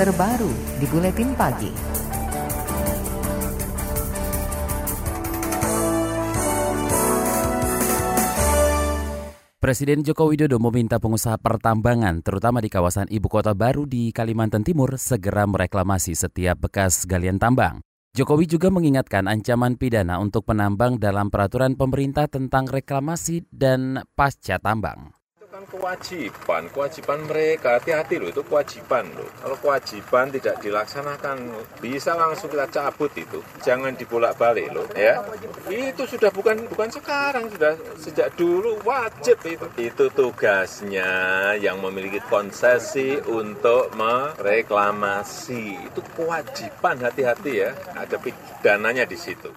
terbaru di Buletin Pagi. Presiden Joko Widodo meminta pengusaha pertambangan, terutama di kawasan ibu kota baru di Kalimantan Timur, segera mereklamasi setiap bekas galian tambang. Jokowi juga mengingatkan ancaman pidana untuk penambang dalam peraturan pemerintah tentang reklamasi dan pasca tambang kewajiban, kewajiban mereka. Hati-hati loh, itu kewajiban loh. Kalau kewajiban tidak dilaksanakan, bisa langsung kita cabut itu. Jangan dibolak-balik loh, ya. Itu sudah bukan bukan sekarang, sudah sejak dulu wajib itu. Itu tugasnya yang memiliki konsesi untuk mereklamasi. Itu kewajiban hati-hati ya. Ada pidananya di situ.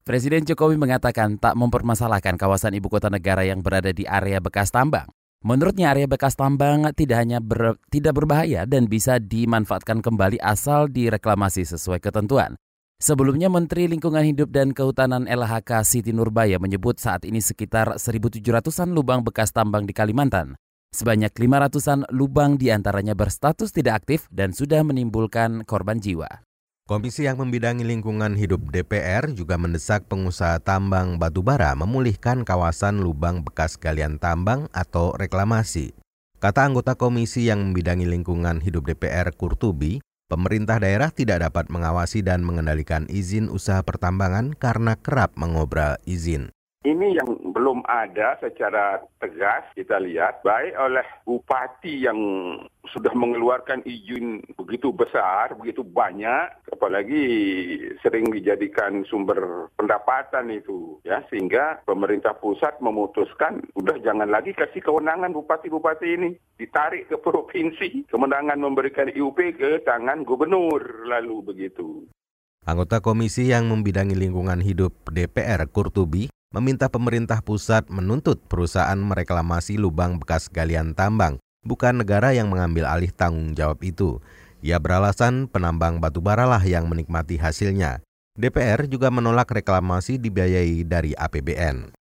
Presiden Jokowi mengatakan tak mempermasalahkan kawasan ibu kota negara yang berada di area bekas tambang. Menurutnya area bekas tambang tidak hanya ber, tidak berbahaya dan bisa dimanfaatkan kembali asal direklamasi sesuai ketentuan. Sebelumnya Menteri Lingkungan Hidup dan Kehutanan LHK Siti Nurbaya menyebut saat ini sekitar 1.700-an lubang bekas tambang di Kalimantan. Sebanyak 500-an lubang di antaranya berstatus tidak aktif dan sudah menimbulkan korban jiwa. Komisi yang membidangi lingkungan hidup DPR juga mendesak pengusaha tambang batubara memulihkan kawasan lubang bekas galian tambang atau reklamasi. Kata anggota komisi yang membidangi lingkungan hidup DPR Kurtubi, pemerintah daerah tidak dapat mengawasi dan mengendalikan izin usaha pertambangan karena kerap mengobral izin. Ini yang belum ada secara tegas kita lihat baik oleh bupati yang sudah mengeluarkan izin begitu besar, begitu banyak, apalagi sering dijadikan sumber pendapatan itu, ya sehingga pemerintah pusat memutuskan udah jangan lagi kasih kewenangan bupati-bupati ini ditarik ke provinsi, kemenangan memberikan IUP ke tangan gubernur lalu begitu. Anggota komisi yang membidangi lingkungan hidup DPR Kurtubi meminta pemerintah pusat menuntut perusahaan mereklamasi lubang bekas galian tambang, bukan negara yang mengambil alih tanggung jawab itu. Ia beralasan penambang batubara lah yang menikmati hasilnya. DPR juga menolak reklamasi dibiayai dari APBN.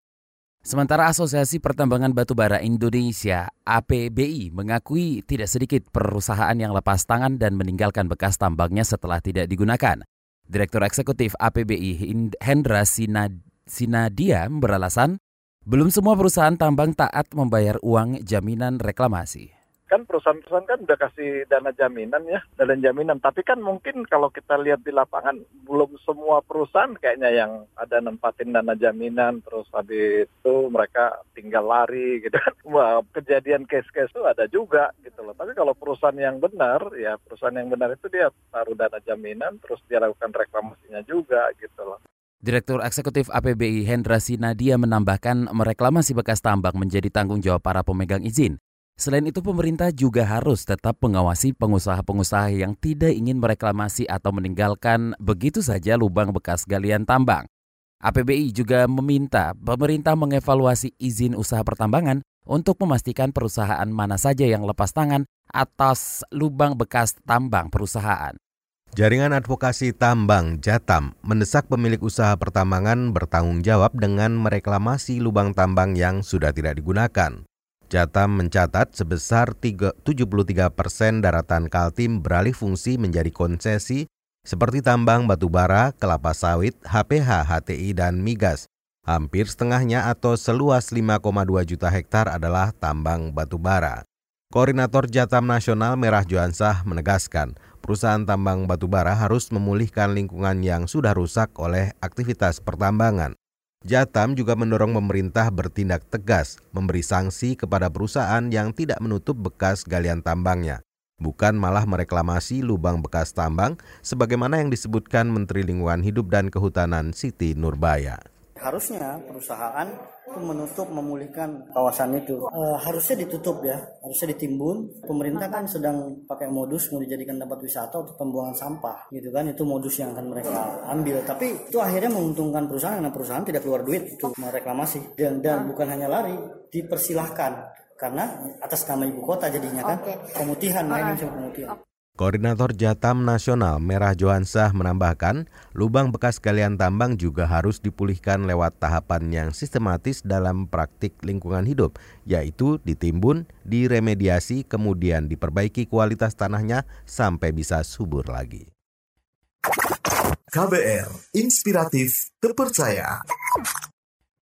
Sementara Asosiasi Pertambangan Batubara Indonesia APBI mengakui tidak sedikit perusahaan yang lepas tangan dan meninggalkan bekas tambangnya setelah tidak digunakan. Direktur Eksekutif APBI Hendra Sinad Sinadia beralasan belum semua perusahaan tambang taat membayar uang jaminan reklamasi kan perusahaan-perusahaan kan udah kasih dana jaminan ya, dana jaminan. Tapi kan mungkin kalau kita lihat di lapangan belum semua perusahaan kayaknya yang ada nempatin dana jaminan, terus habis itu mereka tinggal lari gitu kan. Wah, kejadian case-case itu ada juga gitu loh. Tapi kalau perusahaan yang benar, ya perusahaan yang benar itu dia taruh dana jaminan, terus dia lakukan reklamasinya juga gitu loh. Direktur Eksekutif APBI Hendra Sinadia menambahkan mereklamasi bekas tambang menjadi tanggung jawab para pemegang izin. Selain itu pemerintah juga harus tetap mengawasi pengusaha-pengusaha yang tidak ingin mereklamasi atau meninggalkan begitu saja lubang bekas galian tambang. APBI juga meminta pemerintah mengevaluasi izin usaha pertambangan untuk memastikan perusahaan mana saja yang lepas tangan atas lubang bekas tambang perusahaan. Jaringan Advokasi Tambang Jatam mendesak pemilik usaha pertambangan bertanggung jawab dengan mereklamasi lubang tambang yang sudah tidak digunakan. Jatam mencatat sebesar 73 persen daratan Kaltim beralih fungsi menjadi konsesi seperti tambang batubara, kelapa sawit, HPH, HTI, dan migas. Hampir setengahnya atau seluas 5,2 juta hektar adalah tambang batubara. Koordinator Jatam Nasional Merah Joansah menegaskan, perusahaan tambang batubara harus memulihkan lingkungan yang sudah rusak oleh aktivitas pertambangan. Jatam juga mendorong pemerintah bertindak tegas, memberi sanksi kepada perusahaan yang tidak menutup bekas galian tambangnya, bukan malah mereklamasi lubang bekas tambang sebagaimana yang disebutkan Menteri Lingkungan Hidup dan Kehutanan Siti Nurbaya harusnya perusahaan itu menutup memulihkan kawasan itu. E, harusnya ditutup ya harusnya ditimbun. Pemerintah kan sedang pakai modus mau dijadikan tempat wisata untuk pembuangan sampah gitu kan? Itu modus yang akan mereka ambil. Tapi itu akhirnya menguntungkan perusahaan karena perusahaan tidak keluar duit untuk mereklamasi. Dan dan bukan hanya lari dipersilahkan. Karena atas nama ibu kota jadinya kan okay. pemutihan uh, pemutihan Koordinator Jatam Nasional Merah Johansah menambahkan, lubang bekas galian tambang juga harus dipulihkan lewat tahapan yang sistematis dalam praktik lingkungan hidup, yaitu ditimbun, diremediasi, kemudian diperbaiki kualitas tanahnya sampai bisa subur lagi. KBR, inspiratif, terpercaya.